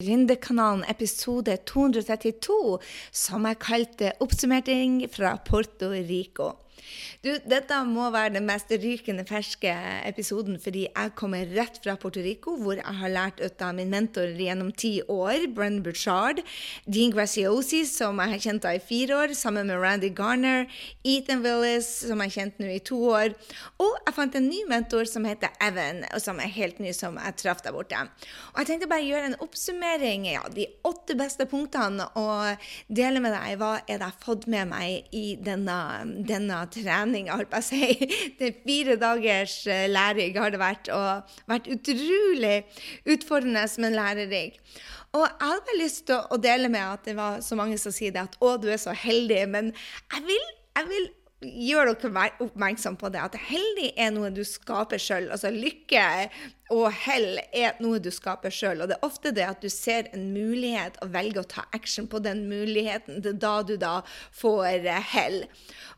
Gründerkanalen episode 232, som jeg kalte 'Oppsummering fra Porto Rico'. Du, dette må være den mest rykende ferske episoden, fordi jeg kommer rett fra Puerto Rico, hvor jeg har lært ut av min mentor gjennom ti år, Brenn Burchard, Dean Graciosi, som jeg har kjent av i fire år, sammen med Randy Garner, Ethan Willis, som jeg har kjent nå i to år, og jeg fant en ny mentor som heter Evan, og som er helt ny, som jeg traff der borte. Og jeg tenkte bare å gjøre en oppsummering, ja, de åtte beste punktene, og dele med deg hva er det jeg har fått med meg i denne, denne trening, holdt på å si. Det er fire dagers eh, læring har det vært, og vært utrolig utfordrende, men lærerik. Og jeg hadde bare lyst til å dele med at det var så mange som sier det, at 'å, du er så heldig', men jeg vil, jeg vil gjøre dere oppmerksom på det, at heldig er noe du skaper sjøl. Altså lykke og hell er noe du skaper sjøl. Og det er ofte det at du ser en mulighet og velger å ta action på den muligheten. Det er da du da får eh, hell.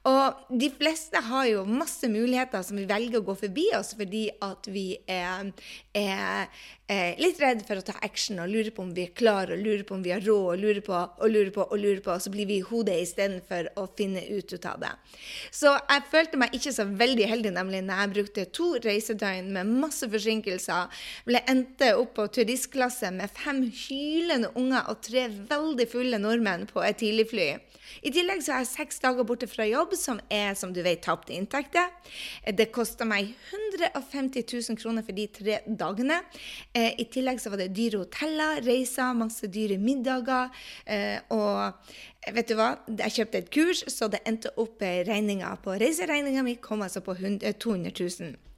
Og de fleste har jo masse muligheter som vi velger å gå forbi oss fordi at vi er, er, er litt redd for å ta action og lurer på om vi er klare, og lurer på om vi har råd, og lurer på og lurer på og lurer på, og så blir vi i hodet istedenfor å finne ut av det. Så jeg følte meg ikke så veldig heldig, nemlig når jeg brukte to reisedøgn med masse forsinkelser opplevelser. Ble endte opp på turistklasse med fem hylende unger og tre veldig fulle nordmenn på et tidligfly. I tillegg så har jeg seks dager borte fra jobb, som er som du vet tapte inntekter. Det kosta meg 150 000 kroner for de tre dagene. Eh, I tillegg så var det dyre hoteller, reiser, masse dyre middager. Eh, og vet du hva? Jeg kjøpte et kurs, så det endte opp regninga på reiseregninga mi kom altså på 200 000.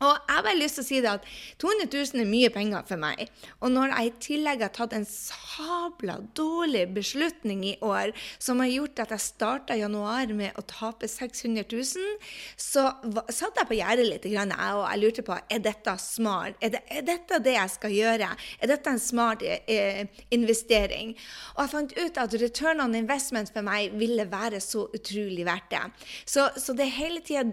Og jeg har bare lyst til å si det at 200 000 er mye penger for meg. Og når jeg i tillegg har tatt en sabla dårlig beslutning i år som har gjort at jeg starta januar med å tape 600 000, så satt jeg på gjerdet litt og jeg lurte på er dette smart. Er, det, er, dette det jeg skal gjøre? Er dette en smart eh, investering? Og jeg fant ut at return on investment for meg ville være så utrolig verdt det. Så, så det hele tida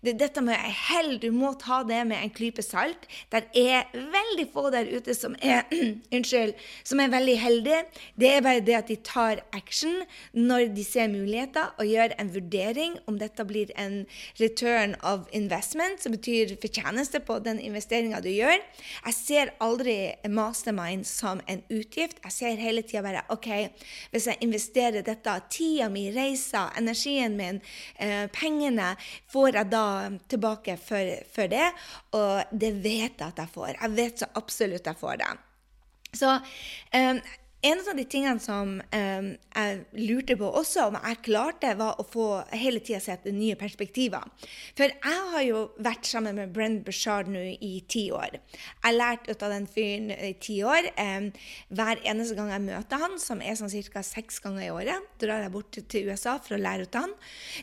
Dette med hell, du må ta det med en klype salt. Det er veldig få der ute som er, unnskyld, som er veldig heldige. Det er bare det at de tar action når de ser muligheter, og gjør en vurdering om dette blir en return of investment, som betyr fortjeneste på den investeringa du gjør. Jeg ser aldri mastermind som en utgift. Jeg ser hele tida bare OK, hvis jeg investerer dette, tida mi, reiser, energien min, eh, pengene, får jeg da tilbake for, for det, og det vet jeg at jeg får. Jeg vet så absolutt jeg får det. Så um, en av de tingene som um, jeg lurte på også, om jeg klarte, var å få hele tida sett nye perspektiver. For jeg har jo vært sammen med Brenn Bashard nå i ti år. Jeg har lært ut av den fyren i ti år. Um, hver eneste gang jeg møter han, som er sånn ca. seks ganger i året, drar jeg bort til USA for å lære ut han.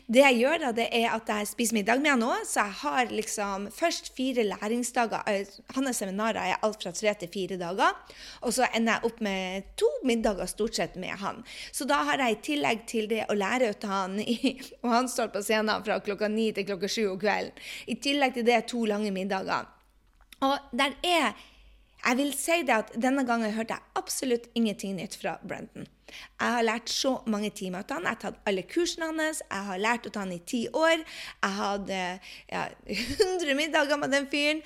Det jeg gjør da, det er at jeg spiser middag med han òg, så jeg har liksom først fire læringsdager. Hans seminarer er alt fra tre til fire dager, og så ender jeg opp med to middager stort sett med han. Så da har jeg i tillegg til det å lære ut av han, og han står på scenen fra klokka ni til klokka sju om kvelden, i tillegg til det to lange middager. Og der er Jeg vil si det at denne gangen hørte jeg absolutt ingenting nytt fra Brenton. Jeg har lært så mange timer av han. Jeg har tatt alle kursene hans. Jeg har lært av han i ti år. Jeg hadde ja, 100 middager med den fyren.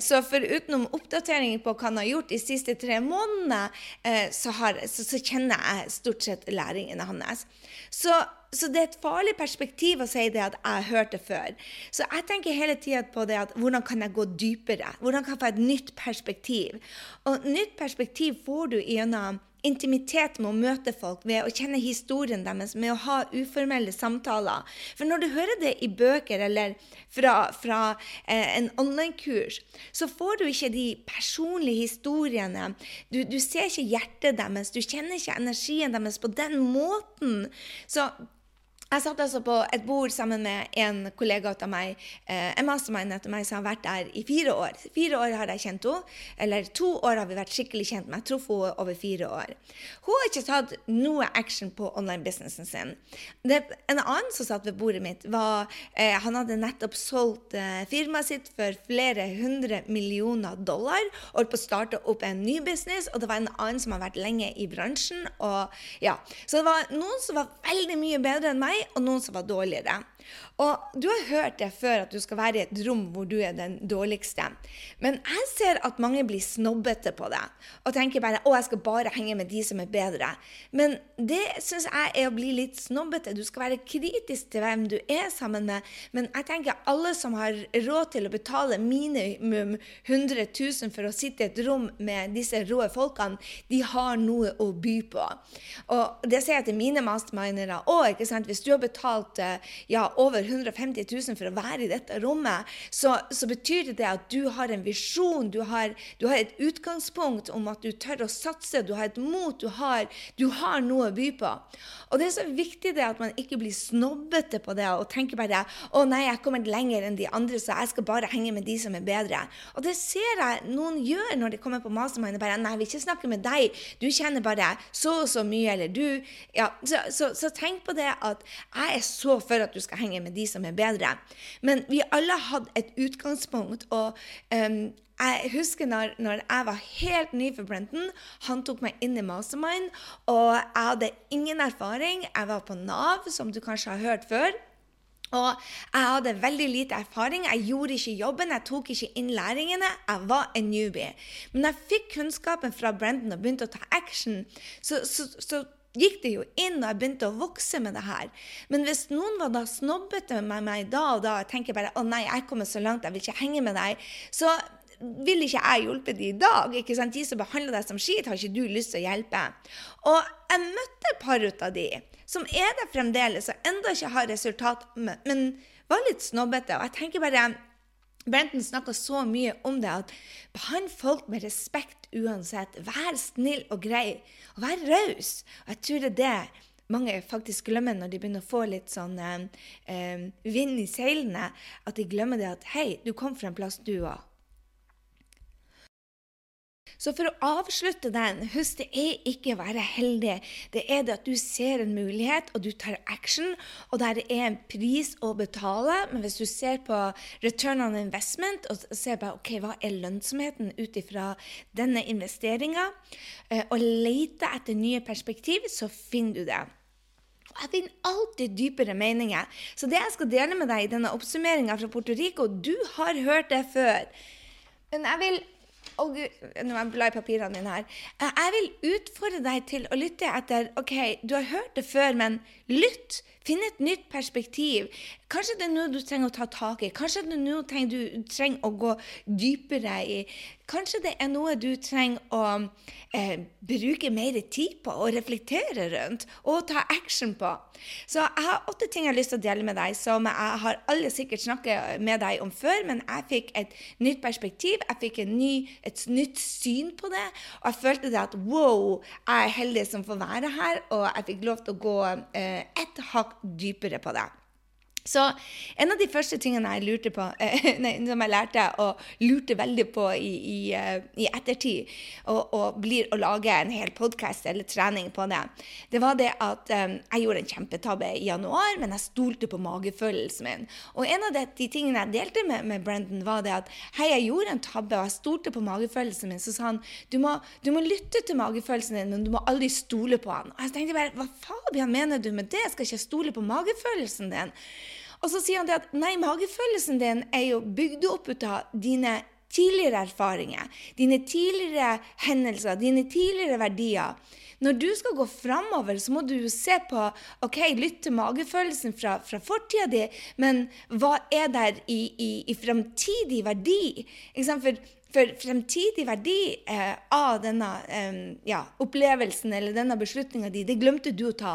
Så forutenom oppdateringer på hva han har gjort de siste tre månedene, uh, så, har, så, så, kjenner jeg stort sett læringene hans. Så, så, det er et farlig perspektiv å si det at jeg har hørt det før. Så jeg tenker hele tida på det at hvordan kan jeg gå dypere? Hvordan kan jeg få et nytt perspektiv? Og nytt perspektiv får du gjennom intimitet med å møte folk, ved å kjenne historien deres, med å ha uformelle samtaler. For når du hører det i bøker eller fra, fra eh, en online-kurs, så får du ikke de personlige historiene. Du, du ser ikke hjertet deres, du kjenner ikke energien deres på den måten. Så Jeg satt altså på et bord sammen med en kollega av meg, eh, en mastermind etter meg, som har vært der i fire år. Fire år har jeg kjent henne. Eller to år har vi vært skikkelig kjent, men jeg traff henne over fire år. Hun har ikke tatt noe action på online-businessen sin. Det, en annen som satt ved bordet mitt, var eh, Han hadde nettopp solgt eh, firmaet sitt for flere hundre millioner dollar. Holdt på å starte opp en ny business, og det var en annen som har vært lenge i bransjen. Og, ja. Så det var noen som var veldig mye bedre enn meg og noen som var dårligere. Og du har hørt det før at du skal være i et rom hvor du er den dårligste. Men jeg ser at mange blir snobbete på det og tenker bare å, jeg skal bare henge med de som er bedre. Men det syns jeg er å bli litt snobbete. Du skal være kritisk til hvem du er sammen med. Men jeg tenker alle som har råd til å betale minimum 100 000 for å sitte i et rom med disse rå folkene, de har noe å by på. Og det sier jeg til mine mastermindere òg. Hvis du har betalt ja, over 150 000 for å være i dette rommet, så, så betyr det at du har en visjon, du har, du har, et utgangspunkt om at du tør å satse, du har et mot, du har, du har noe å by på. Og det er så viktig det at man ikke blir snobbete på det og tenker bare å nei, jeg kommer lenger enn de andre, så jeg skal bare henge med de som er bedre. Og det ser jeg noen gjør når de kommer på mastermind. bare nei, jeg vil ikke snakke med deg, du kjenner bare så og så mye, eller du ja, så, så, så tenk på det at jeg er så for at du skal henge med de som er bedre. Men vi alle hadde et utgangspunkt. og um, jeg husker når, når, jeg var helt ny for Brenton. Han tok meg inn i Mastermind, og jeg hadde ingen erfaring. Jeg var på Nav, som du kanskje har hørt før. Og jeg hadde veldig lite erfaring. Jeg gjorde ikke jobben, jeg tok ikke inn læringene. Jeg var en newbie. Men jeg fikk kunnskapen fra Brenton og begynte å ta action. så, så, så gikk det jo inn, og jeg begynte å vokse med det her. Men hvis noen var da snobbete med meg da og da, og tenker bare 'Å nei, jeg kommer så langt, jeg vil ikke henge med deg', så vil ikke jeg hjelpe dem i dag. ikke sant? De som behandler deg som skit, har ikke du lyst til å hjelpe. Og jeg møtte et par av de som er der fremdeles, og enda ikke har resultat, men var litt snobbete. Og jeg tenker bare Brenton snakker så mye om det at behandle folk med respekt uansett. Vær snill og grei, og vær raus. Og jeg tror det er det mange faktisk glemmer når de begynner å få litt sånn eh, eh vind i seilene. At de glemmer det at hei, du kom fra en plass, du òg. Så for å avslutte den, husk det er ikke å være heldig. Det er det at du ser en mulighet, og du tar action, og der er en pris å betale. Men hvis du ser på return on investment og ser på ok, hva er lønnsomheten ut ifra denne investeringa, eh, og leter etter nye perspektiv, så finner du det. Jeg finner alltid dypere meninger. Så det jeg skal dele med deg i denne oppsummeringa fra Puerto Rico, du har hørt det før. Men jeg vil oh, gud, Nå må jeg bla i papirene mine her. Eh, jeg vil utfordre deg til å lytte etter OK, du har hørt det før, men lytt. Finn et nytt perspektiv. Kanskje det er noe du trenger å ta tak i. Kanskje det er noe du trenger å gå dypere i. Kanskje det er noe du trenger å eh, bruke mer tid på og reflektere rundt og ta action på. Så jeg har åtte ting jeg har lyst til å dele med deg, som jeg har alle sikkert snakket med deg om før, men jeg fikk et nytt perspektiv. Jeg fikk ny, et nytt syn på det, og jeg følte det at wow, jeg er heldig som får være her, og jeg fikk lov til å gå eh, ett hakk dypere på det. Så en av de første tingene jeg lurte på, eh, nei, som jeg lærte og lurte veldig på i, i, uh, i ettertid, og, og, blir å lage en hel podkast eller trening på det, det var det at um, jeg gjorde en kjempetabbe i januar, men jeg stolte på magefølelsen min. Og en av de, de tingene jeg delte med, med Brendan, var det at hei, jeg gjorde en tabbe, og jeg stolte på magefølelsen min. Så sa han du må, du må lytte til magefølelsen din, men du må aldri stole på han. Og jeg tenkte bare hva Fabian mener du med det? Jeg skal ikke stole på magefølelsen din. Og så sier han det at nei, magefølelsen din er jo bygd opp ut av dine tidligere erfaringer, dine tidligere hendelser, dine tidligere verdier. Når du skal gå framover, så må du se på ok, lytte til magefølelsen fra, fra fortida di, men hva er der i, i, i framtidig verdi? For for fremtidig verdi eh, av denne eh, ja, opplevelsen eller denne beslutninga di, det glemte du å ta.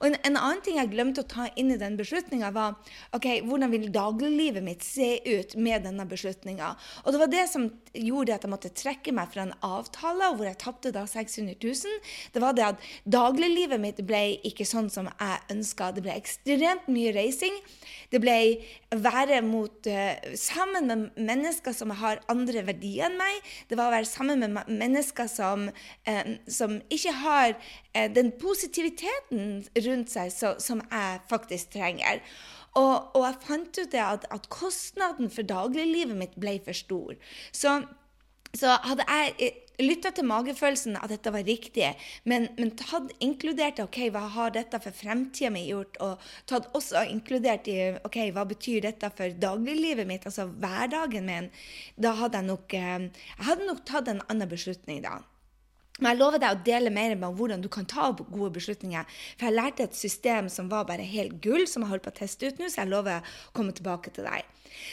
Og en, en, annen ting jeg glemte å ta inn i den beslutninga, var ok, hvordan vil dagliglivet mitt se ut med denne beslutninga. Og det var det som gjorde at jeg måtte trekke meg fra en avtale hvor jeg tapte 600 000. Det var det at dagliglivet mitt ble ikke sånn som jeg ønska. Det ble ekstremt mye reising. Det ble være mot, uh, sammen med mennesker som har andre verdier enn meg. Det var å være sammen med mennesker som, uh, som ikke har uh, den positiviteten rundt seg så, som jeg faktisk trenger. Og, og, jeg fant ut at, at kostnaden for dagliglivet mitt ble for stor. Så, så hadde jeg lytta til magefølelsen at dette var riktig, men, men tatt inkludert ok, hva har dette for fremtida mi gjort, og tatt også inkludert i ok, hva betyr dette for dagliglivet mitt, altså hverdagen min, da hadde jeg nok, eh, jeg hadde nok tatt en annen beslutning da. Men jeg lover deg å dele mer med hvordan du kan ta gode beslutninger. For jeg lærte et system som var bare helt gull, som jeg holder på å teste ut nå, så jeg lover å komme tilbake til deg.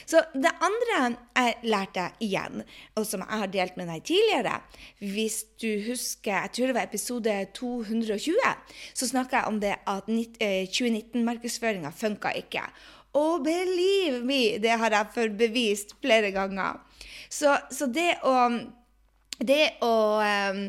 Så det andre jeg lærte igjen, og som jeg har delt med deg tidligere Hvis du husker, jeg tror det var episode 220, så snakka jeg om det at 2019-markedsføringa eh, funka ikke. Og believe me, det har jeg forbevist flere ganger. Så, så det å det å um,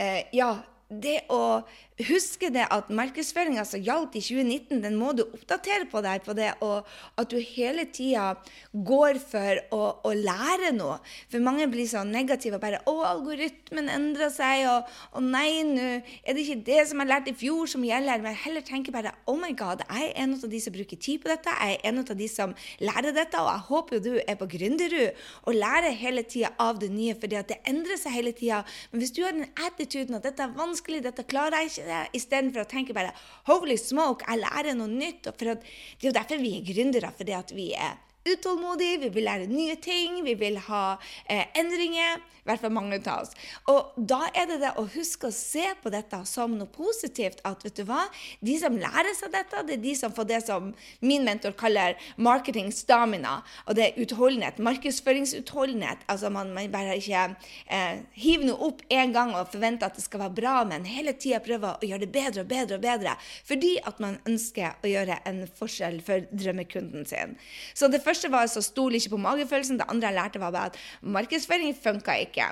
uh, Ja, det å huske det at markedsføringa som gjaldt i 2019, den må du oppdatere på deg på det, og at du hele tida går for å, å, lære noe. For mange blir så negative og bare 'Å, algoritmen endrer seg', og 'Å nei, nå er det ikke det som jeg lærte i fjor, som gjelder'. Men jeg heller tenker bare 'Oh my God, jeg er en av de som bruker tid på dette', jeg er en av de som lærer dette, og jeg håper jo du er på Gründerud og lærer hele tida av det nye, fordi at det endrer seg hele tida. Men hvis du har den attituden at dette er vanskelig, dette klarer jeg ikke det, istedenfor å tenke bare 'holy smoke, jeg lærer noe nytt'. Og for at, det er jo derfor vi er gründere, fordi at vi er utålmodige, vi vil lære nye ting, vi vil ha eh, endringer. I hvert fall mange av oss. Og da er det det å huske å se på dette som noe positivt. At vet du hva, de som lærer seg dette, det er de som får det som min mentor kaller marketing stamina. Og det er utholdenhet. Markedsføringsutholdenhet. Altså man, man bare ikke eh, hiver noe opp én gang og forventer at det skal være bra, men hele tida prøver å gjøre det bedre og bedre og bedre. Fordi at man ønsker å gjøre en forskjell for drømmekunden sin. Så det første var så stol ikke på magefølelsen. Det andre jeg lærte, var at markedsføring funka ikke.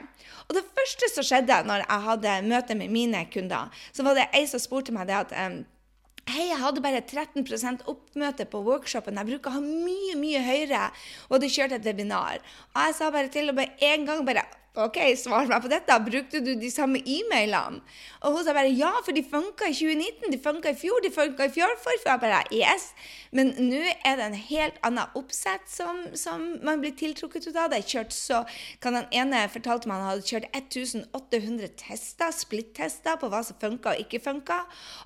Og det første som skjedde når jeg hadde møte med mine kunder, så var det ei som spurte meg det at Hei, jeg hadde bare 13% oppmøte på workshopen. Jeg bruker å ha mye, mye høyere. Og hadde kjørt et webinar. Og jeg sa bare til og med en gang bare OK, svar meg på dette. Brukte du de samme e-mailene? Og hun sa bare ja, for de funka i 2019, de funka i fjor, de funka i fjor for. Jeg bare yes. Men nå er det en helt annen oppsett som, som man blir tiltrukket ut av. Det kjørt så kan Den ene fortalte meg han hadde kjørt 1800 tester, splitt-tester på hva som funka og ikke funka.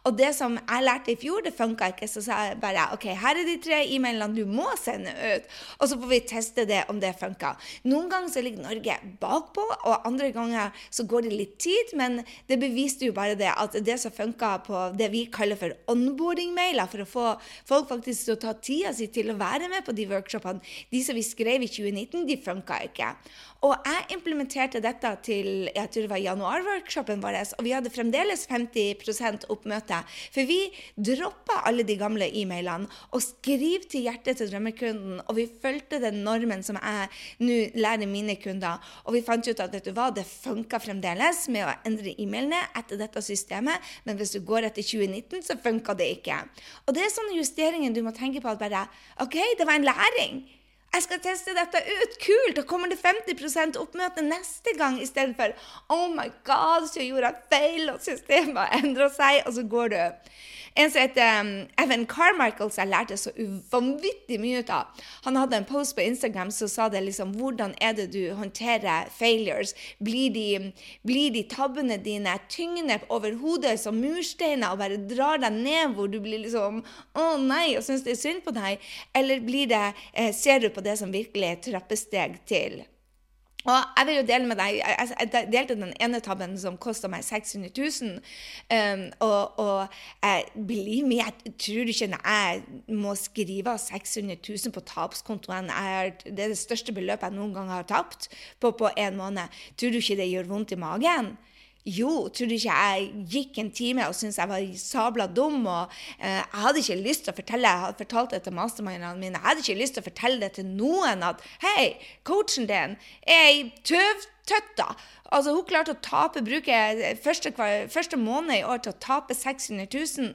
Og det som jeg lærte i fjor, det funka ikke. Så sa jeg bare OK, her er de tre e-mailene du må sende ut. Og så får vi teste det om det funka. Noen ganger så ligger Norge bakpå på, og andre ganger så går det litt tid. Men det beviste jo bare det at det som funka på det vi kaller for onboarding-mailer, for å få folk faktisk til å ta tida si til å være med på de workshopene, de som vi skrev i 2019, de funka ikke. Og jeg implementerte dette til jeg tror det var januarworkshopen vår, og vi hadde fremdeles 50% oppmøte. For vi droppa alle de gamle e-mailene og skriv til hjertet til drømmekunden, og vi fulgte den normen som jeg nå lærer mine kunder. Og vi fant ut at vet du hva, det funka fremdeles med å endre e-mailene etter dette systemet, men hvis du går etter 2019, så funka det ikke. Og det er sånne justeringer du må tenke på at bare OK, det var en læring. Jeg skal teste dette ut! Kult! Da kommer det 50% oppmøte neste gang istedenfor Oh my God, så gjorde jeg feil, og systemet endra seg, og så går du. En som heter um, Evan Carmichael, som jeg lærte så vanvittig mye ut av. Han hadde en post på Instagram som sa det liksom Hvordan er det du håndterer failures? Blir de, blir de tabbene dine tyngende over hodet som mursteiner og bare drar deg ned hvor du blir liksom Å nei, og syns det er synd på deg? Eller blir det, eh, ser du på det som virkelig er trappesteg til Og jeg vil jo dele med deg, jeg delte den ene tabben som kosta meg 600 000. Um, og, og jeg, believe me, jeg tror ikke jeg må skrive 600 000 på tapskontoen Det er det største beløpet jeg noen gang har tapt på, på en måned. Tror du ikke det gjør vondt i magen? Jo, tror du ikke jeg gikk en time og syntes jeg var sabla dum? og eh, Jeg hadde ikke lyst til å fortelle jeg hadde fortalt det til mastermindene mine, jeg hadde ikke lyst til å fortelle det til noen at hei, coachen din er ei tøvtøtta. Altså, hun klarte å tape, bruke første, første måned i år til å tape 600 000.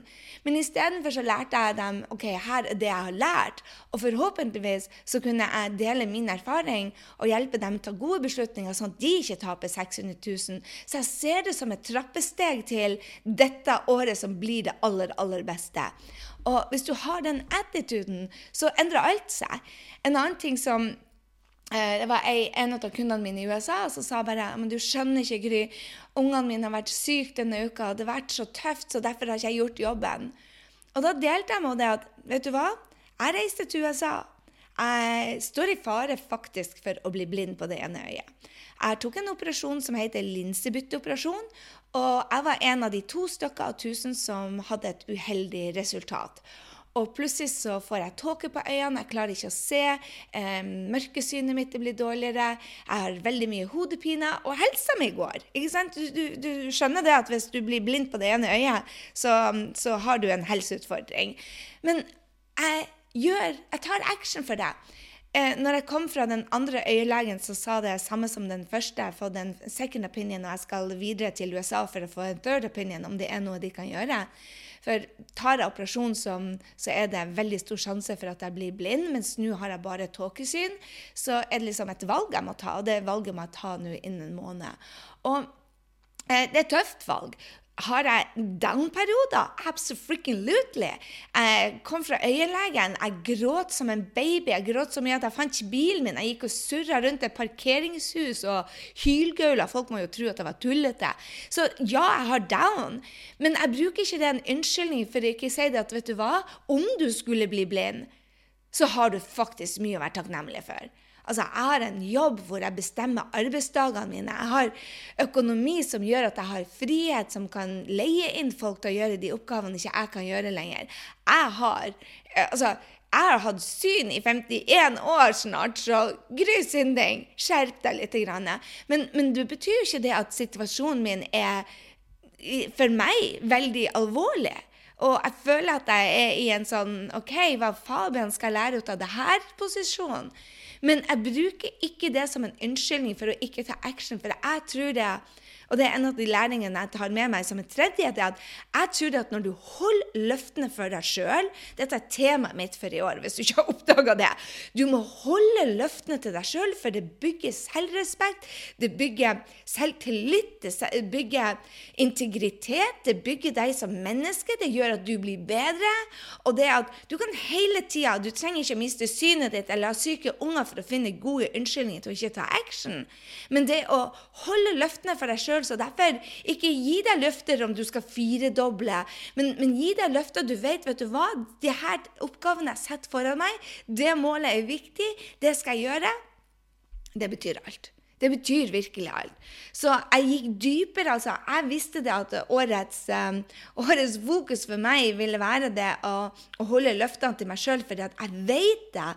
Men istedenfor så lærte jeg dem ok, her er det jeg har lært. Og forhåpentligvis så kunne jeg dele min erfaring og hjelpe dem til gode beslutninger, sånn at de ikke taper 600 000. Så jeg ser det som et trappesteg til dette året som blir det aller, aller beste. Og hvis du har den attituden, så endrer alt seg. En annen ting som Eh, det var en av kundene mine i USA som sa bare men du skjønner ikke, Gry. Ungene mine har vært syke denne uka, og det har vært så tøft, så derfor har ikke jeg gjort jobben. Og da delte jeg med det at vet du hva, jeg reiste til USA. Jeg står i fare faktisk for å bli blind på det ene øyet. Jeg tok en operasjon som heter linsebytteoperasjon, og jeg var en av de to stykker av tusen som hadde et uheldig resultat. Og plutselig så får jeg tåke på øynene, jeg klarer ikke å se. Eh, mørkesynet mitt blir dårligere. Jeg har veldig mye hodepine, og helsa mi går. Ikke sant? Du, du, du, skjønner det at hvis du blir blind på det ene øyet, så, så har du en helseutfordring. Men jeg gjør Jeg tar action for det. Eh, når jeg kom fra den andre øyelegen, så sa det samme som den første. Jeg har fått en second opinion, og jeg skal videre til USA for å få en third opinion, om det er noe de kan gjøre. For tar jeg operasjon, så er det veldig stor sjanse for at jeg blir blind, mens nå har jeg bare tåkesyn. Så er det liksom et valg jeg må ta, og det valget må jeg ta nå innen en måned. Og eh, det er et tøft valg. Har jeg down-perioder? Absolutely. Jeg kom fra øyelegen. Jeg gråt som en baby. Jeg gråt så mye at jeg fant ikke bilen min. Jeg gikk og surra rundt et parkeringshus og hylgaula. Folk må jo tro at jeg var tullete. Så ja, jeg har down. Men jeg bruker ikke det en unnskyldning for å ikke si det at vet du hva, om du skulle bli blind, så har du faktisk mye å være takknemlig for. Altså, jeg har en jobb hvor jeg bestemmer arbeidsdagene mine. Jeg har økonomi som gjør at jeg har frihet, som kan leie inn folk til å gjøre de oppgavene ikke jeg kan gjøre lenger. Jeg har eh, altså, jeg har hatt syn i 51 år snart, så Gry synding, skjerp deg litt. Men, men det betyr jo ikke det at situasjonen min er for meg veldig alvorlig. Og jeg føler at jeg er i en sånn OK, hva Fabian skal lære ut av det her posisjonen? Men jeg bruker ikke det som en unnskyldning for å ikke ta action, for jeg tror det og det er en av de læringene jeg tar med meg som en tredje. det at Jeg tror at når du holder løftene for deg sjøl Dette er temaet mitt for i år, hvis du ikke har oppdaga det. Du må holde løftene til deg sjøl, for det bygger selvrespekt, det bygger selvtillit, det bygger integritet, det bygger deg som menneske, det gjør at du blir bedre. Og det at du kan hele tida Du trenger ikke miste synet ditt eller ha syke unger for å finne gode unnskyldninger til å ikke ta action. Men det å holde løftene for deg sjøl Så derfor, ikke gi deg løfter om du skal firedoble, men, men gi deg løfter du vet. Vet du hva? De her oppgavene jeg setter foran meg, det målet er viktig, det skal jeg gjøre. Det betyr alt. Det betyr virkelig alt. Så jeg gikk dypere. altså. Jeg visste det at årets, um, årets fokus for meg ville være det å, å holde løftene til meg sjøl, for jeg vet det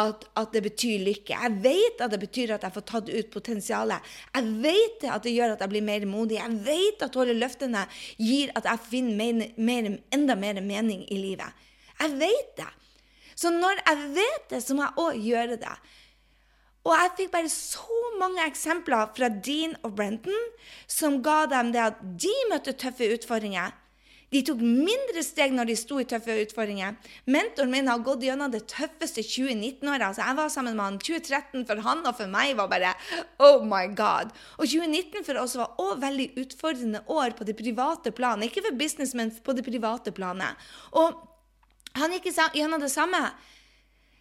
at, at, det betyr lykke. Jeg vet at det betyr at jeg får tatt ut potensialet. Jeg vet at det gjør at jeg blir mer modig. Jeg vet at å holde løftene gir at jeg finner mer, mer, enda mer mening i livet. Jeg vet det. Så når jeg vet det, så må jeg òg gjøre det. Og jeg fikk bare så mange eksempler fra Dean og Brenton som ga dem det at de møtte tøffe utfordringer. De tok mindre steg når de sto i tøffe utfordringer. Mentoren min har gått gjennom det tøffeste 2019-året. Altså, jeg var sammen med han 2013 for han og for meg var bare oh my god. Og 2019 for oss var òg veldig utfordrende år på det private planet. Ikke for business, men på det private planet. Og han gikk gjennom det samme.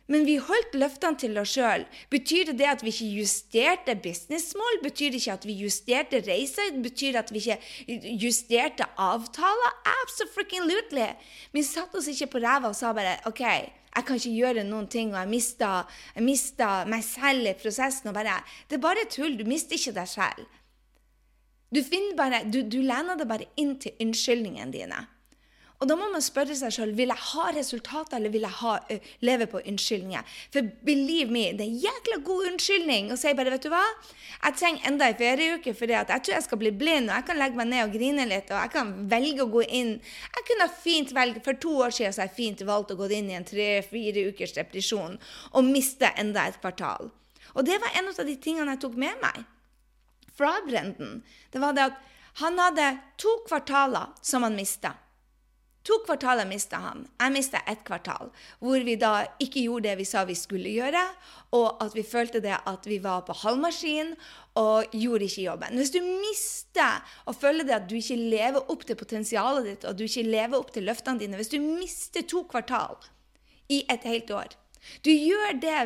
Men vi holdt løftene til oss sjøl. Betyr det at vi ikke justerte businessmål? Betyr det ikke at vi justerte reiser? Betyr det at vi ikke justerte avtaler? Absolutely! Vi satte oss ikke på ræva og sa bare OK, jeg kan ikke gjøre noen ting, og jeg mista, jeg mista meg selv i prosessen. og bare, Det er bare tull. Du mister ikke deg selv. Du, bare, du, du lener deg bare inn til unnskyldningene dine. Og da må man spørre seg sjøl vil jeg ha resultater eller vil jeg ha, uh, leve på unnskyldninger. For believe me, det er en jækla god unnskyldning å si bare vet du hva, jeg trenger enda en ferieuke fordi jeg tror jeg skal bli blind, og jeg kan legge meg ned og grine litt, og jeg kan velge å gå inn Jeg kunne fint velge, For to år siden så har jeg fint valgt å gå inn i en tre-fire ukers depresjon og miste enda et kvartal. Og det var en av de tingene jeg tok med meg fra Brenden. Det var det at han hadde to kvartaler som han mista. To kvartaler mista han. Jeg mista ett kvartal, hvor vi da ikke gjorde det vi sa vi skulle gjøre, og at vi følte det at vi var på halvmaskin og gjorde ikke jobben. Hvis du mister og føler det at du ikke lever opp til potensialet ditt, og du ikke lever opp til løftene dine, hvis du mister to kvartal i et helt år Du gjør det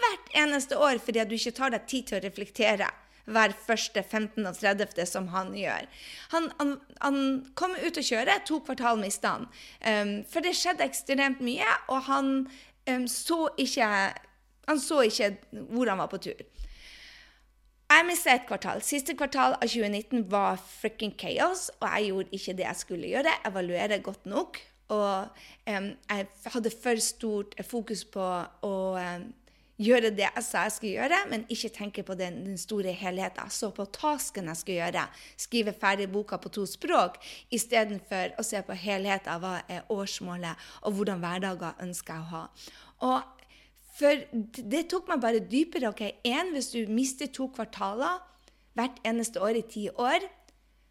hvert eneste år fordi at du ikke tar deg tid til å reflektere hver første 15. og 30., som han gjør. Han, han, han kom ut og kjøre, to kvartal mista han. Um, for det skjedde ekstremt mye, og han um, så ikke han så ikke hvor han var på tur. Jeg mista et kvartal. Siste kvartal av 2019 var frikken chaos, og jeg gjorde ikke det jeg skulle gjøre. Evaluere godt nok. Og um, jeg hadde for stort fokus på å um, gjøre det jeg sa jeg skulle gjøre, men ikke tenke på den, den store helheten. Så på tasken jeg skulle gjøre, skrive ferdig boka på to språk, istedenfor å se på helheten. Hva er årsmålet, og hvordan hverdager ønsker jeg å ha. Og for det tok meg bare dypere. ok, en, Hvis du mister to kvartaler hvert eneste år i ti år,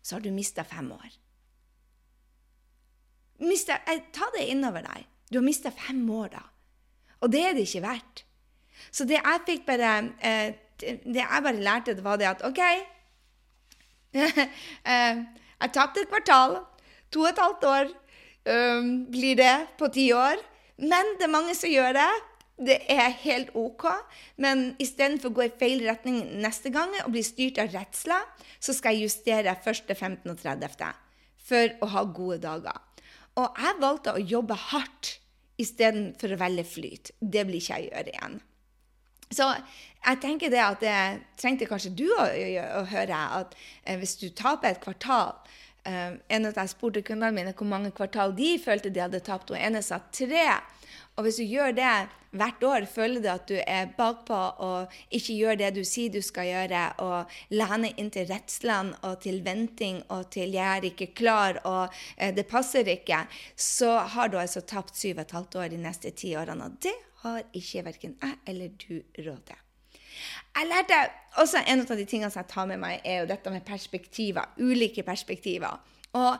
så har du mista fem år. Mistet, ta det innover deg. Du har mista fem år, da. Og det er det ikke verdt. Så det jeg fikk bare eh, Det jeg bare lærte, det var det at OK eh, Jeg tapte et kvartal. To og et halvt år um, blir det på ti år. Men det er mange som gjør det. Det er helt OK. Men istedenfor å gå i feil retning neste gang og bli styrt av redsler, så skal jeg justere 1., 15. og 30. for å ha gode dager. Og jeg valgte å jobbe hardt istedenfor å velge flyt. Det blir ikke jeg gjøre igjen. Så jeg tenker det at det trengte kanskje du å, å, høre, at eh, hvis du taper et kvartal eh, En av jeg spurte kundene mine hvor mange kvartal de følte de hadde tapt, og ene sa tre. Og hvis du gjør det hvert år, føler du at du er bakpå og ikke gjør det du sier du skal gjøre, og lener inn til redslene og til venting og til 'jeg er ikke klar' og eh, 'det passer ikke', så har du altså tapt syv og et halvt år de neste ti årene. Og det har ikke verken jeg eller du råd til. Jeg lærte også En av de tingene som jeg tar med meg, er jo dette med perspektiver. Ulike perspektiver. Og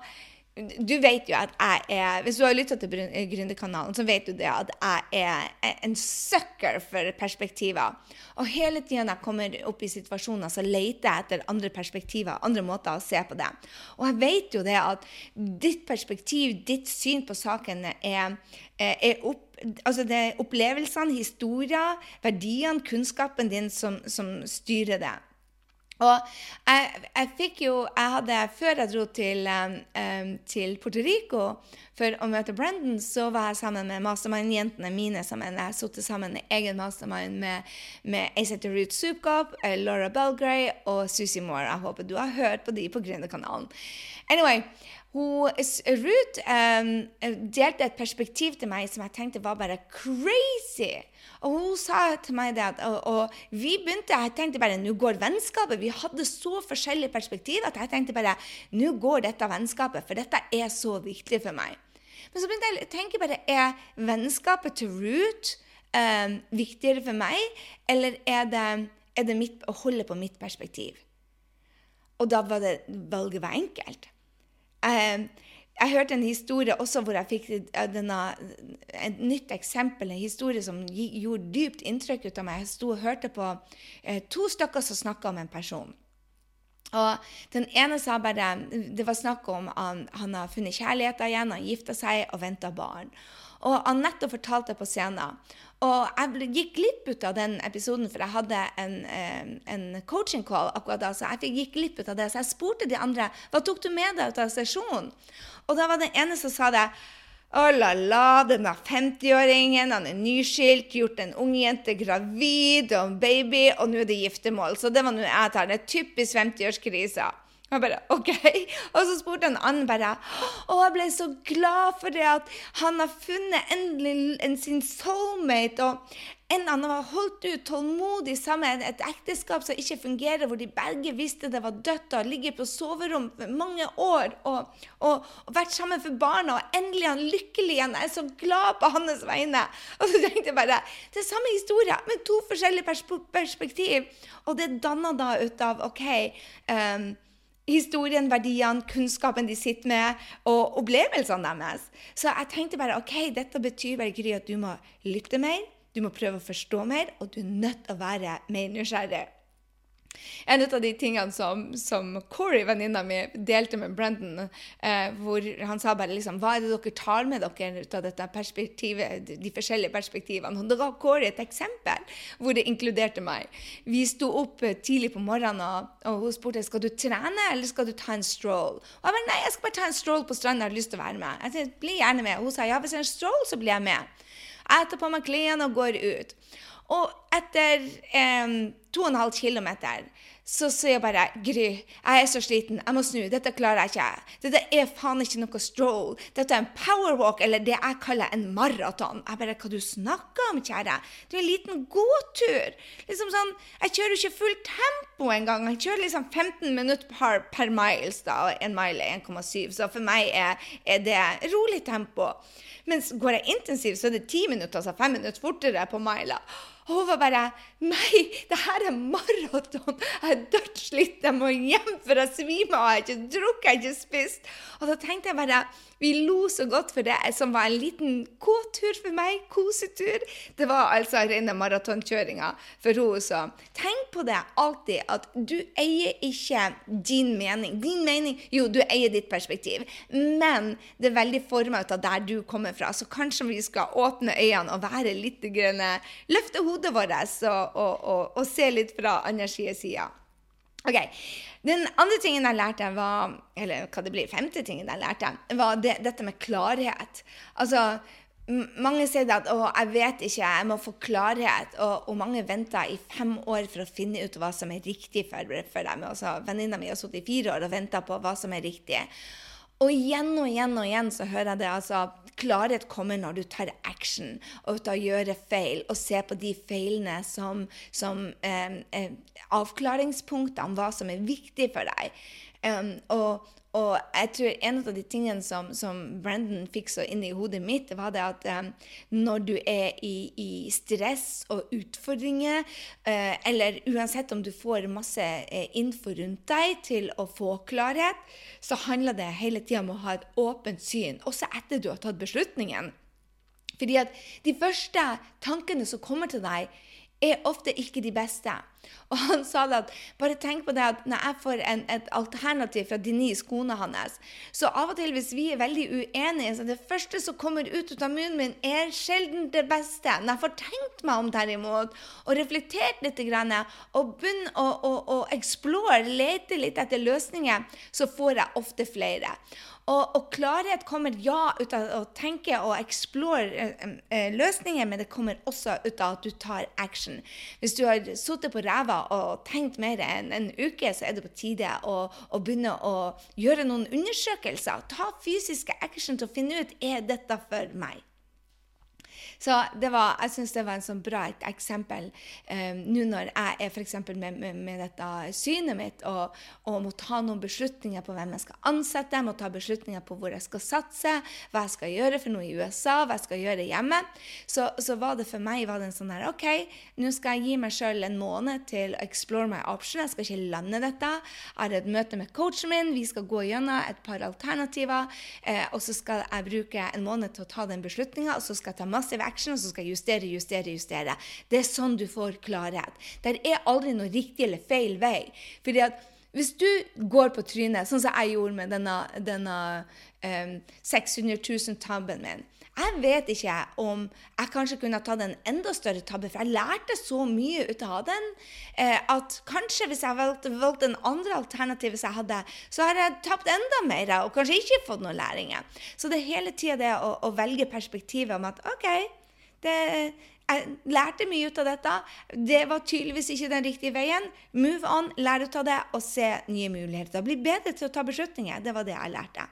du vet jo at jeg er Hvis du har lytta til Gründerkanalen, så vet du det at jeg er en sucker for perspektiver. Og hele tida når jeg kommer opp i situasjoner, så leter jeg etter andre perspektiver, andre måter å se på det. Og jeg vet jo det at ditt perspektiv, ditt syn på saken, er, er opp altså det er opplevelsene, historier, verdiene, kunnskapen din som, som styrer det. Og jeg, jeg, fikk jo jeg hadde, Før jeg dro til, um, til Puerto Rico for å møte Brendan, så var jeg sammen med mastermind-jentene mine. Sammen. Jeg satt sammen i egen mastermind med, med Ace Ruth Soup Cup, Laura Belgray og Susie Moore. Jeg håper du har hørt på de på Gründerkanalen. Anyway, Ruth um, delte et perspektiv til meg som jeg tenkte var bare crazy. Og hun sa til meg det at og, og vi begynte, Jeg tenkte bare nå går vennskapet. Vi hadde så forskjellige perspektiv at jeg tenkte bare nå går dette vennskapet, for dette er så viktig for meg. Men så begynte jeg å tenke bare er vennskapet til Ruth um, viktigere for meg, eller er det, er det mitt, å holde på mitt perspektiv? Og da var det valget var enkelt. Eh, jeg hørte en historie også hvor jeg fikk denne, et nytt eksempel, en historie som gjorde dypt inntrykk ut av meg. Jeg sto og hørte på eh, to stykker som snakka om en person. Og Den ene sa bare Det var snakk om han, han har funnet kjærligheten igjen, han gifta seg og venta barn. Og Anette fortalte på scenen. Og jeg gikk glipp ut av den episoden, for jeg hadde en, en coaching call akkurat da. Så jeg gikk glipp ut av det. Så jeg spurte de andre hva tok du med deg ut av sesjonen. Og da var det ene som sa det. Oh la la, denne 50-åringen, han er nyskilt, gjort en ung jente gravid og en baby, og nå er det giftermål. Så det var nå jeg tar. Det er typisk 50-årskrisa. Jeg bare OK. Og så spurte han annen bare Å, jeg ble så glad for det at han har funnet endelig en, sin soulmate. Og en annen har holdt ut tålmodig sammen et ekteskap som ikke fungerer, hvor de begge visste det var dødt, og ligger på soverom mange år og, og, og, vært sammen for barna, og endelig er han lykkelig igjen. Jeg er så glad på hans vegne. Og så tenkte jeg bare Det er samme historie, med to forskjellige pers perspektiv. Og det danna da ut av OK um, historien, verdiene, kunnskapen de sitter med, og opplevelsene deres. Så jeg tenkte bare OK, dette betyr bare Gry, at du må lytte mer du må prøve å forstå mer, og du er nødt til å være mer nysgjerrig. En av de tingene som, som Corey, venninna mi, delte med Brendan, eh, hvor han sa bare liksom Hva er det dere tar med dere ut av dette perspektivet, de forskjellige perspektivene? Og da ga Corey et eksempel hvor det inkluderte meg. Vi sto opp tidlig på morgenen, og hun spurte skal du trene eller skal du ta en stroll. Og jeg bare nei, jeg skal bare ta en stroll på stranda, jeg har lyst til å være med. Jeg sa bli gjerne med. Og hun sa ja, hvis det er en stroll, så blir jeg med. Jeg tar på meg klærne og går ut. Og etter eh, 2,5 km så sier jeg bare Gry, jeg er så sliten, jeg må snu. Dette klarer jeg ikke. Dette er faen ikke noe stroll. Dette er en powerwalk, eller det jeg kaller en maraton. Jeg bare Hva du snakker om, kjære? Det er en liten gåtur. Liksom sånn, Jeg kjører jo ikke fullt tempo engang. Jeg kjører liksom 15 minutter per, per miles, da, og en mile er 1,7. Så for meg er, er det rolig tempo. Mens går jeg intensivt, så er det 10 minutter, altså 5 minutter fortere på mila. Og hun var bare Nei, det her er maraton! Jeg er dødslitt, jeg må hjem, for jeg svimer av. Jeg har ikke drukket, jeg har ikke spist. Og da tenkte jeg bare Vi lo så godt for det som var en liten gåtur for meg. Kosetur. Det var altså rene maratonkjøringa for henne. også. tenk på det alltid, at du eier ikke din mening. Din mening Jo, du eier ditt perspektiv, men det er veldig forma ut av der du kommer fra. Så kanskje vi skal åpne øynene og være litt grønne, løfte hodet vårt og, og, og, og se litt fra andre sida. Ok, Den andre tingen jeg lærte, var eller hva det blir, femte tingen jeg lærte, var det, dette med klarhet. Altså, mange sier at å, jeg vet ikke, jeg må få klarhet. Og, og, mange venter i fem år for å finne ut hva som er riktig for, for dem. Altså, Venninna mi har sittet i fire år og venta på hva som er riktig. Og igjen og igjen og igjen så hører jeg det. altså, Klarhet kommer når du tar action og gjør gjøre feil, og ser på de feilene som, som eh, avklaringspunktene, avklaringspunkter om hva som er viktig for deg. Um, og, og jeg tror en av de tingene som, som Brandon fikk så inn i hodet mitt, var det at um, når du er i, i stress og utfordringer, uh, eller uansett om du får masse uh, info rundt deg til å få klarhet, så handler det hele tida om å ha et åpent syn, også etter du har tatt beslutningen. Fordi at de første tankene som kommer til deg, er ofte ikke de beste. Og han sa det at bare tenk på det at når jeg får en, et alternativ fra Denise, kona hans, så av og til hvis vi er veldig uenige, så det første som kommer ut, av munnen min, er sjelden det beste. Når jeg får tenkt meg om derimot, og reflektert litt, og begynner å, å, å explore, lete litt etter løsninger, så får jeg ofte flere. Og, og, klarhet kommer ja ut av å tenke og explore eh, eh, løsninger, men det kommer også ut av at du tar action. Hvis du har sittet på ræva og tenkt mer enn en uke, så er det på tide å, å, begynne å gjøre noen undersøkelser. Ta fysiske action til å finne ut er dette for meg. Så var, jeg syns det var en sånn bra et eksempel um, nå når jeg er f.eks. Med, med, med, dette synet mitt og, og, må ta noen beslutninger på hvem jeg skal ansette, jeg må ta beslutninger på hvor jeg skal satse, hva jeg skal gjøre for noe i USA, hva jeg skal gjøre hjemme, så, så var det for meg var det en sånn her OK, nå skal jeg gi meg sjøl en måned til å explore my option. Jeg skal ikke lande dette. Jeg har et møte med coachen min, vi skal gå gjennom et par alternativer, eh, og så skal jeg bruke en måned til å ta den beslutninga, og så skal jeg ta massive action, og så skal jeg justere, justere, justere. Det er sånn du får klarhet. Det er aldri noe riktig eller feil vei. Fordi at hvis du går på trynet, sånn som jeg gjorde med denne, denne um, 600 000-tabben min Jeg vet ikke om jeg kanskje kunne tatt en enda større tabbe, for jeg lærte så mye ut av den eh, at kanskje hvis jeg valgte, valgte en andre alternativ jeg hadde, så har jeg tapt enda mer og kanskje ikke fått noen læringer. Så det er hele tida det å, å, velge perspektivet om at OK, det, jeg lærte mye ut av dette. Det var tydeligvis ikke den riktige veien. Move on, lær ut av det og se nye muligheter. Bli bedre til å ta beslutninger. Det var det jeg lærte.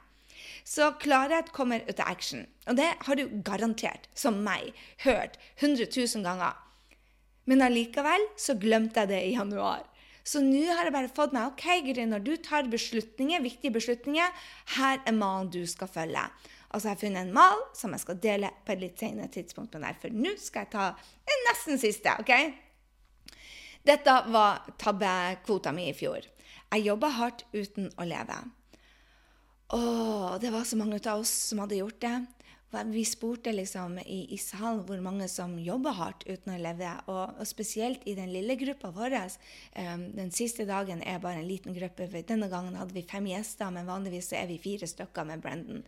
Så klarhet kommer ut av action. Og det har du garantert, som meg, hørt 100 000 ganger. Men allikevel så glemte jeg det i januar. Så nå har jeg bare fått meg OK, Gry, når du tar beslutninger, viktige beslutninger, her er malen du skal følge. Altså, jeg har funnet en mal som jeg skal dele på et litt senere tidspunkt. med deg, For nå skal jeg ta en nesten siste. ok? Dette var tabbekvota mi i fjor. Jeg jobba hardt uten å leve. Å, det var så mange av oss som hadde gjort det. Vi spurte liksom i, i salen hvor mange som jobber hardt uten å leve. Og, og spesielt i den lille gruppa vår. Um, den siste dagen er bare en liten gruppe. Denne gangen hadde vi fem gjester, men vanligvis er vi fire stykker med Brendan.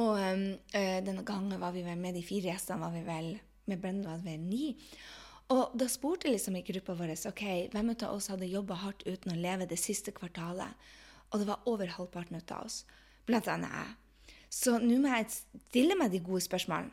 Og um, uh, denne gangen var vi vel med de fire gjestene var vi vel, med Brendan var vi vel ni. Og da spurte liksom i gruppa vår ok, hvem av oss hadde jobba hardt uten å leve det siste kvartalet. Og det var over halvparten av oss, blant annet. Så nå må jeg stille meg de gode spørsmålene.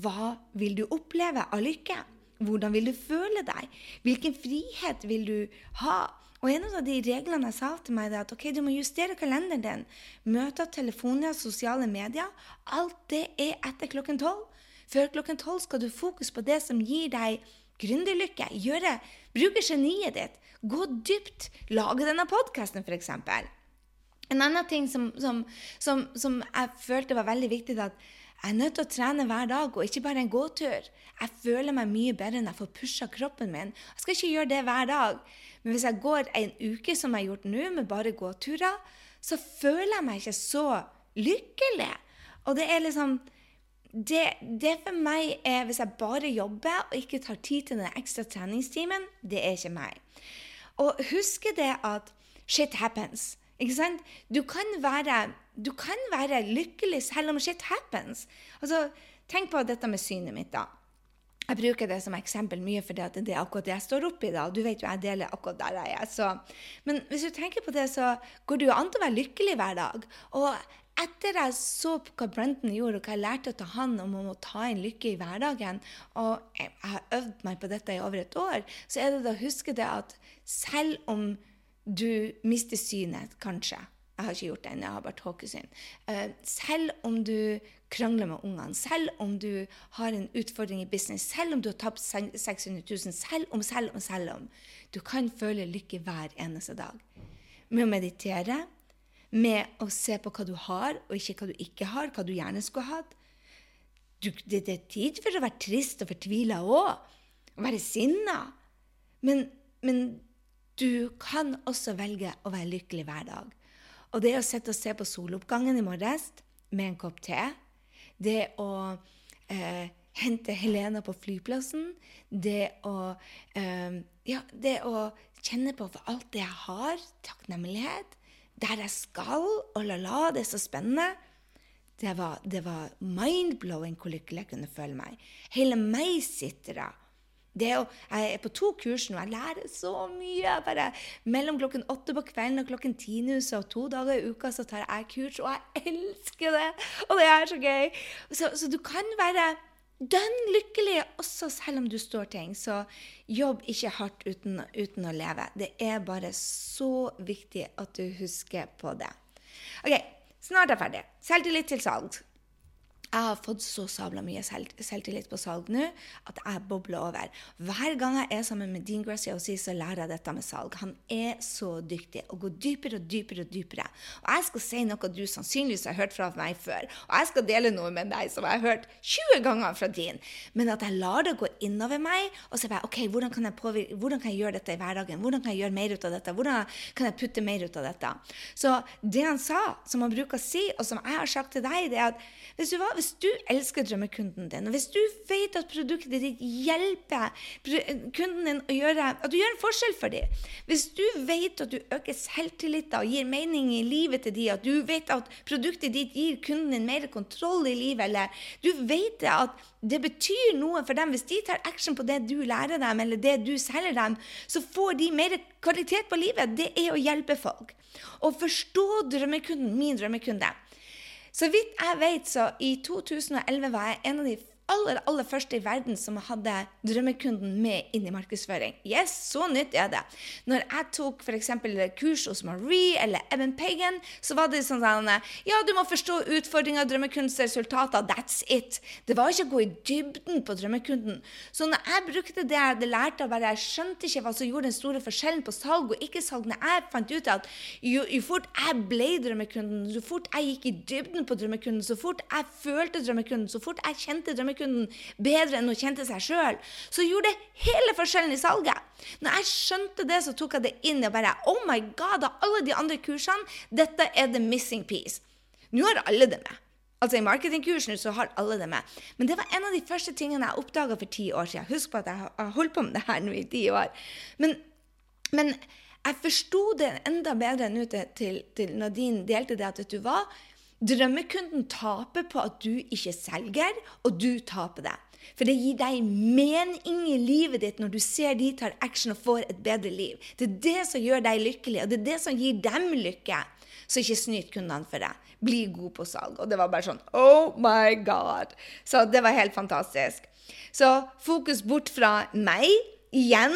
Hva vil du oppleve av lykke? Hvordan vil du føle deg? Hvilken frihet vil du ha? Og en av de reglene jeg sa til meg, er at ok, du må justere kalenderen din. Møter, telefoner, sosiale medier. Alt det er etter klokken tolv. Før klokken tolv skal du fokus på det som gir deg gründerlykke. Gjøre, bruke geniet ditt. Gå dypt. Lage denne podkasten, f.eks. En annen ting som, som, som, som, jeg følte var veldig viktig, at jeg er nødt til å trene hver dag, og ikke bare en gåtur. Jeg føler meg mye bedre når jeg får pusha kroppen min. Jeg skal ikke gjøre det hver dag, men hvis jeg går en uke som jeg har gjort nå, med bare gåturer, så føler jeg meg ikke så lykkelig. Og det er liksom det, det, for meg er Hvis jeg bare jobber og ikke tar tid til den ekstra treningstimen, det er ikke meg. Og husk det at shit happens. Ikke sant? Du kan være, du kan være lykkelig selv om shit happens. Altså, tenk på dette med synet mitt, da. Jeg bruker det som eksempel mye fordi det er akkurat det jeg står oppi. da, Du vet jo, jeg deler akkurat der jeg er. Så. Men hvis du tenker på det, så går det jo an til å være lykkelig hver dag. Og etter jeg så på hva Brenton gjorde, og hva jeg lærte av han om å ta inn lykke i hverdagen, og jeg har øvd meg på dette i over et år, så er det å huske det at selv om du mister synet, kanskje. Jeg har ikke gjort det ennå, jeg har bare tåkesyn. Uh, selv om du krangler med ungene, selv om du har en utfordring i business, selv om du har tapt 600 000, selv om, selv om, selv om. Du kan føle lykke hver eneste dag. Med å meditere, med å se på hva du har, og ikke hva du ikke har, hva du gjerne skulle hatt. Det, det, er tid for å være trist og fortvila òg. Være sinna. Men, men du kan også velge å være lykkelig hver dag. Og det å sitte og se på soloppgangen i morges med en kopp te, det å eh, hente Helena på flyplassen, det å, eh, ja, det å kjenne på for alt det jeg har, takknemlighet, der jeg skal, og la-la, det er så spennende. Det var, var mind-blowing hvor lykkelig jeg kunne føle meg. Hele meg sitter da jo, jeg er på to kurs nå. Jeg lærer så mye. Bare mellom klokken åtte på kvelden og klokken ti nå, så to dager i uka så tar jeg kurs, og jeg elsker det! Og det er så gøy. Så, så du kan være dønn lykkelig også selv om du står ting. Så jobb ikke hardt uten, uten å leve. Det er bare så viktig at du husker på det. OK, snart er jeg ferdig. Selvtillit til salg. Jeg har fått så sabla mye selv, selvtillit på salg nå at jeg bobler over. Hver gang jeg er sammen med Dean Graziosi, så lærer jeg dette med salg. Han er så dyktig og går dypere og dypere og dypere. Og jeg skal si noe du sannsynligvis har hørt fra meg før. Og jeg skal dele noe med deg som jeg har hørt 20 ganger fra Dean. Men at jeg lar det gå innover meg, og så bare OK, hvordan kan jeg, påvirke, hvordan kan jeg gjøre dette i hverdagen? Hvordan kan jeg gjøre mer ut av dette? Hvordan kan jeg putte mer ut av dette? Så det han sa, som han bruker å si, og som jeg har sagt til deg, det er at hvis du, var, hvis hvis du elsker drømmekunden din, og hvis du vet at produktet ditt hjelper kunden din å gjøre At du gjør en forskjell for dem, hvis du vet at du øker selvtilliten og gir mening i livet til dem, at du vet at produktet ditt gir kunden din mer kontroll i livet, eller du vet at det betyr noe for dem hvis de tar action på det du lærer dem, eller det du selger dem, så får de mer kvalitet på livet. Det er å hjelpe folk. Å forstå drømmekunden, min drømmekunde. Så vidt jeg vet, så i 2011 var jeg en av de aller aller første i verden som hadde drømmekunden med inn i markedsføring. Yes, så nytt er det. Når jeg tok f.eks. kurs hos Marie eller Evan Pagan, så var det sånn sånn ja, du må forstå utfordringa, drømmekundens resultater. That's it. Det var ikke å gå i dybden på drømmekunden. Så når jeg brukte det jeg hadde lært av bare jeg skjønte ikke hva som gjorde den store forskjellen på salg og ikke-salg, når jeg fant ut at jo, jo fort jeg ble drømmekunden, så fort jeg gikk i dybden på drømmekunden, så fort jeg følte drømmekunden, så fort jeg kjente drømmekunden, kunden bedre enn hun kjente seg sjøl, så gjorde det hele forskjellen i salget. Når jeg skjønte det, så tok jeg det inn og bare Oh my God, av alle de andre kursene, dette er the missing piece. Nå har alle det med. Altså I marketingkursen så har alle det med. Men det var en av de første tingene jeg oppdaga for ti år siden. Husk på at jeg har holdt på med det her nå i ti år. Men, men jeg forsto det enda bedre nå til, til, Nadine delte det at vet du hva, Drømmekunden taper på at du ikke selger, og du taper det. For det gir deg mening i livet ditt når du ser de tar action og får et bedre liv. Det er det som gjør deg lykkelig, og det er det som gir dem lykke. Så ikke snyt kundene for deg. Bli god på salg. Og det var bare sånn Oh my God! Så det var helt fantastisk. Så fokus bort fra meg igjen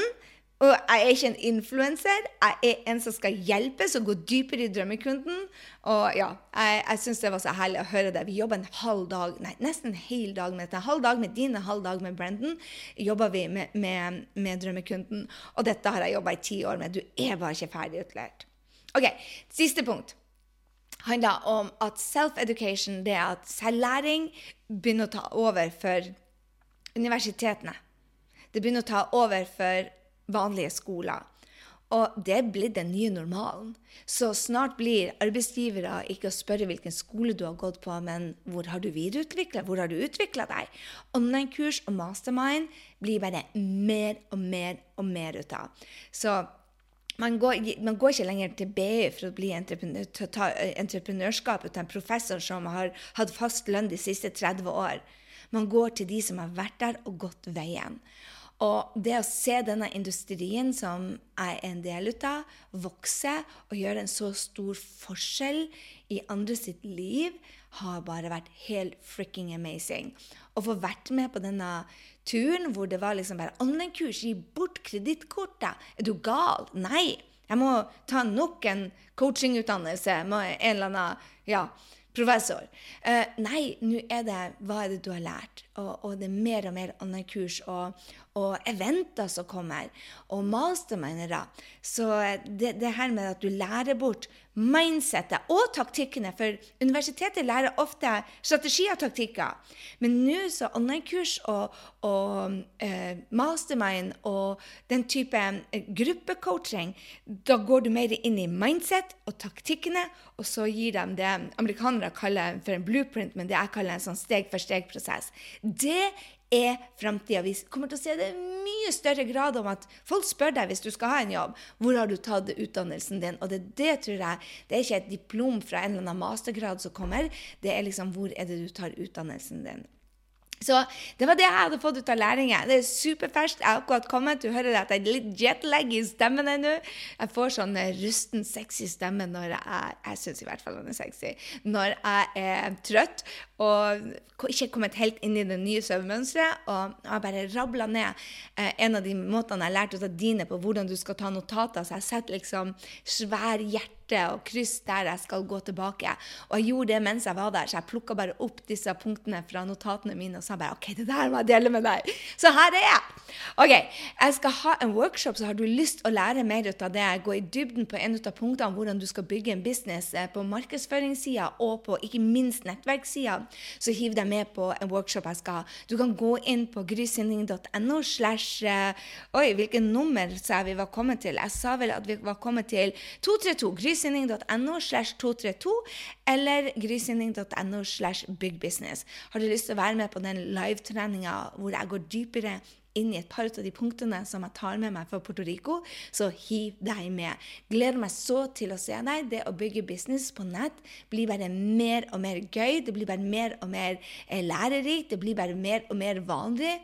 og jeg er ikke en influenser. Jeg er en som skal hjelpes og gå dypere i drømmekunden. Og ja, jeg, jeg syns det var så herlig å høre det. Vi jobber en halv dag, nei, nesten en hel dag med dette. En halv dag med din, en halv dag med Brendan. jobber vi med, med, med drømmekunden. Og dette har jeg jobba i ti år med. Du er bare ikke ferdig utlært. Ok, Siste punkt handler om at self-education, det er at selvlæring, begynner å ta over for universitetene. Det begynner å ta over for vanlige skoler. Og det blitt den nye normalen. Så snart blir arbeidsgivere ikke å spørre hvilken skole du har gått på, men hvor har du videreutvikla, hvor har du utvikla deg? Online-kurs og mastermind blir bare mer og mer og mer ut av. Så man går, man går, ikke lenger til BI for å bli entreprenør, til å ta entreprenørskap til en professor som har hatt fast lønn de siste 30 år. Man går til de som har vært der og gått veien. Og det å se denne industrien som jeg er en del av, vokse og gjøre en så stor forskjell i andre sitt liv, har bare vært helt fricking amazing. Å få vært med på denne turen hvor det var liksom bare online-kurs, gi bort kredittkortet. Er du gal? Nei. Jeg må ta nok en coachingutdannelse med en eller annen ja, professor. Uh, nei, nå er det hva er det du har lært? Og, og det er mer og mer online-kurs og, og, eventer som kommer, og mastermindere. Så det, det her med at du lærer bort mindsettet og taktikkene. For universitetet lærer ofte strategier og taktikker. Men nå så online-kurs og, og eh, mastermind og den type eh, gruppecoaching, da går du mer inn i mindset og taktikkene, og så gir de det amerikanere kaller for en blueprint, men det jeg kaller en sånn steg-for-steg-prosess. Det er framtida. Vi kommer til å se det i mye større grad om at folk spør deg hvis du skal ha en jobb, hvor har du tatt utdannelsen din? Og det, det tror jeg Det er ikke et diplom fra en eller annen mastergrad som kommer, det er liksom hvor er det du tar utdannelsen din. Så det var det jeg hadde fått ut av læringen. Det er superferskt. Jeg har akkurat kommet. Du hører at jeg er litt jetlag i stemmen ennå. Jeg får sånn rusten, sexy stemme når jeg Jeg syns i hvert fall den er sexy. Når jeg er trøtt og ikke kommet helt inn i det nye søvnmønsteret. Og jeg bare rabla ned eh, en av de måtene jeg lærte ut av dine på hvordan du skal ta notater. Så jeg setter liksom svær hjerte og kryss der jeg skal gå tilbake. Og jeg gjorde det mens jeg var der, så jeg plukka bare opp disse punktene fra notatene mine og sa bare OK, det der må jeg dele med deg. Så her er jeg. OK, jeg skal ha en workshop, så har du lyst å lære mer ut av det. Gå i dybden på en av punktene hvordan du skal bygge en business eh, på markedsføringssida og på ikke minst nettverkssida, så hiv deg med på en workshop jeg skal ha. Du kan gå inn på grysynding.no slash eh, Oi, hvilket nummer sa jeg vi var kommet til? Jeg sa vel at vi var kommet til 232. Gry grysynding.no slash 232 eller grysynding.no slash bigbusiness Har du lyst til å være med på den livetreninga hvor jeg går dypere inn i et par av de punktene som jeg tar med meg fra Puerto Rico, så hiv deg med. Gleder meg så til å se deg. Det å bygge business på nett blir bare mer og mer gøy. Det blir bare mer og mer eh, lærerikt. Det blir bare mer og mer vanlig.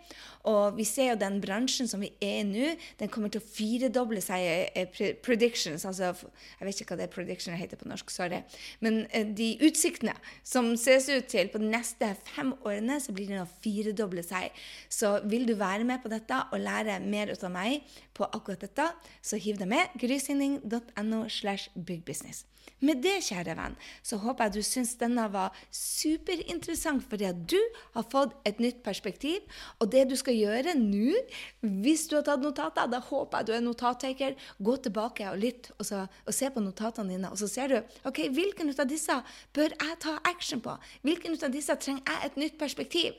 Og vi ser jo den bransjen som vi er i nå, den kommer til å firedoble seg eh, predictions. Altså, jeg vet ikke hva det prediction heter på norsk, sorry. Men eh, de utsiktene som ses ut til på de neste fem årene, så blir det å firedoble seg. Så vil du være med på dette og lære mer ut av meg på akkurat dette, så hiv deg med. grysynding.no. Med det, kjære venn, så håper jeg du syns denne var superinteressant, fordi at du har fått et nytt perspektiv. Og det du skal gjøre nå, hvis du har tatt notater, da håper jeg du er notattaker. Gå tilbake og lytt, og, så, og se på notatene dine, og så ser du ok, hvilken av disse bør jeg ta action på? Hvilken av disse trenger jeg et nytt perspektiv?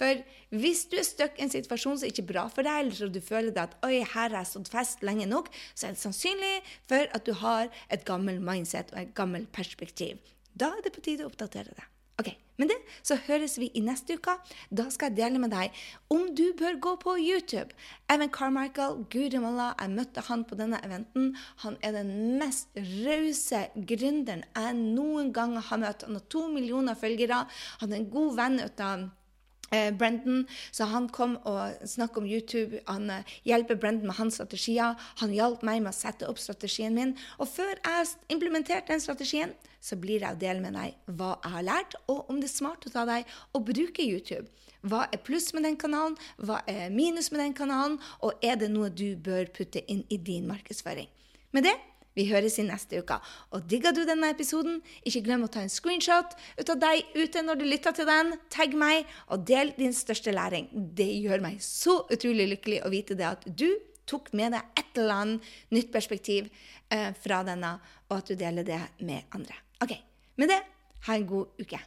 For hvis du er stuck i en situasjon som ikke er bra for deg, eller så du føler at oi, her har jeg stått fast lenge nok, så er det sannsynlig for at du har et gammelt mindset og et gammelt perspektiv. Da er det på tide å oppdatere det. Ok, Med det så høres vi i neste uke. Da skal jeg dele med deg om du bør gå på YouTube. Evan Carmichael, guri jeg møtte han på denne eventen. Han er den mest rause gründeren jeg noen gang har møtt. Han har to millioner følgere. Han er en god venn ut av Brendan, så han kom og snakket om YouTube. Han uh, hjelper Brendan med hans strategier. Han hjalp meg med å sette opp strategien min. Og før jeg implementerte den strategien, så blir jeg å dele med deg hva jeg har lært, og om det er smart å ta deg å bruke YouTube. Hva er pluss med den kanalen, hva er minus med den kanalen, og er det noe du bør putte inn i din markedsføring? Med det vi høres i neste uke. Og digga du denne episoden, ikke glem å ta en screenshot ut av deg ute når du lytter til den. Tagg meg, og del din største læring. Det gjør meg så utrolig lykkelig å vite det at du tok med deg et eller annet nytt perspektiv eh, fra denne, og at du deler det med andre. OK. Med det, ha en god uke.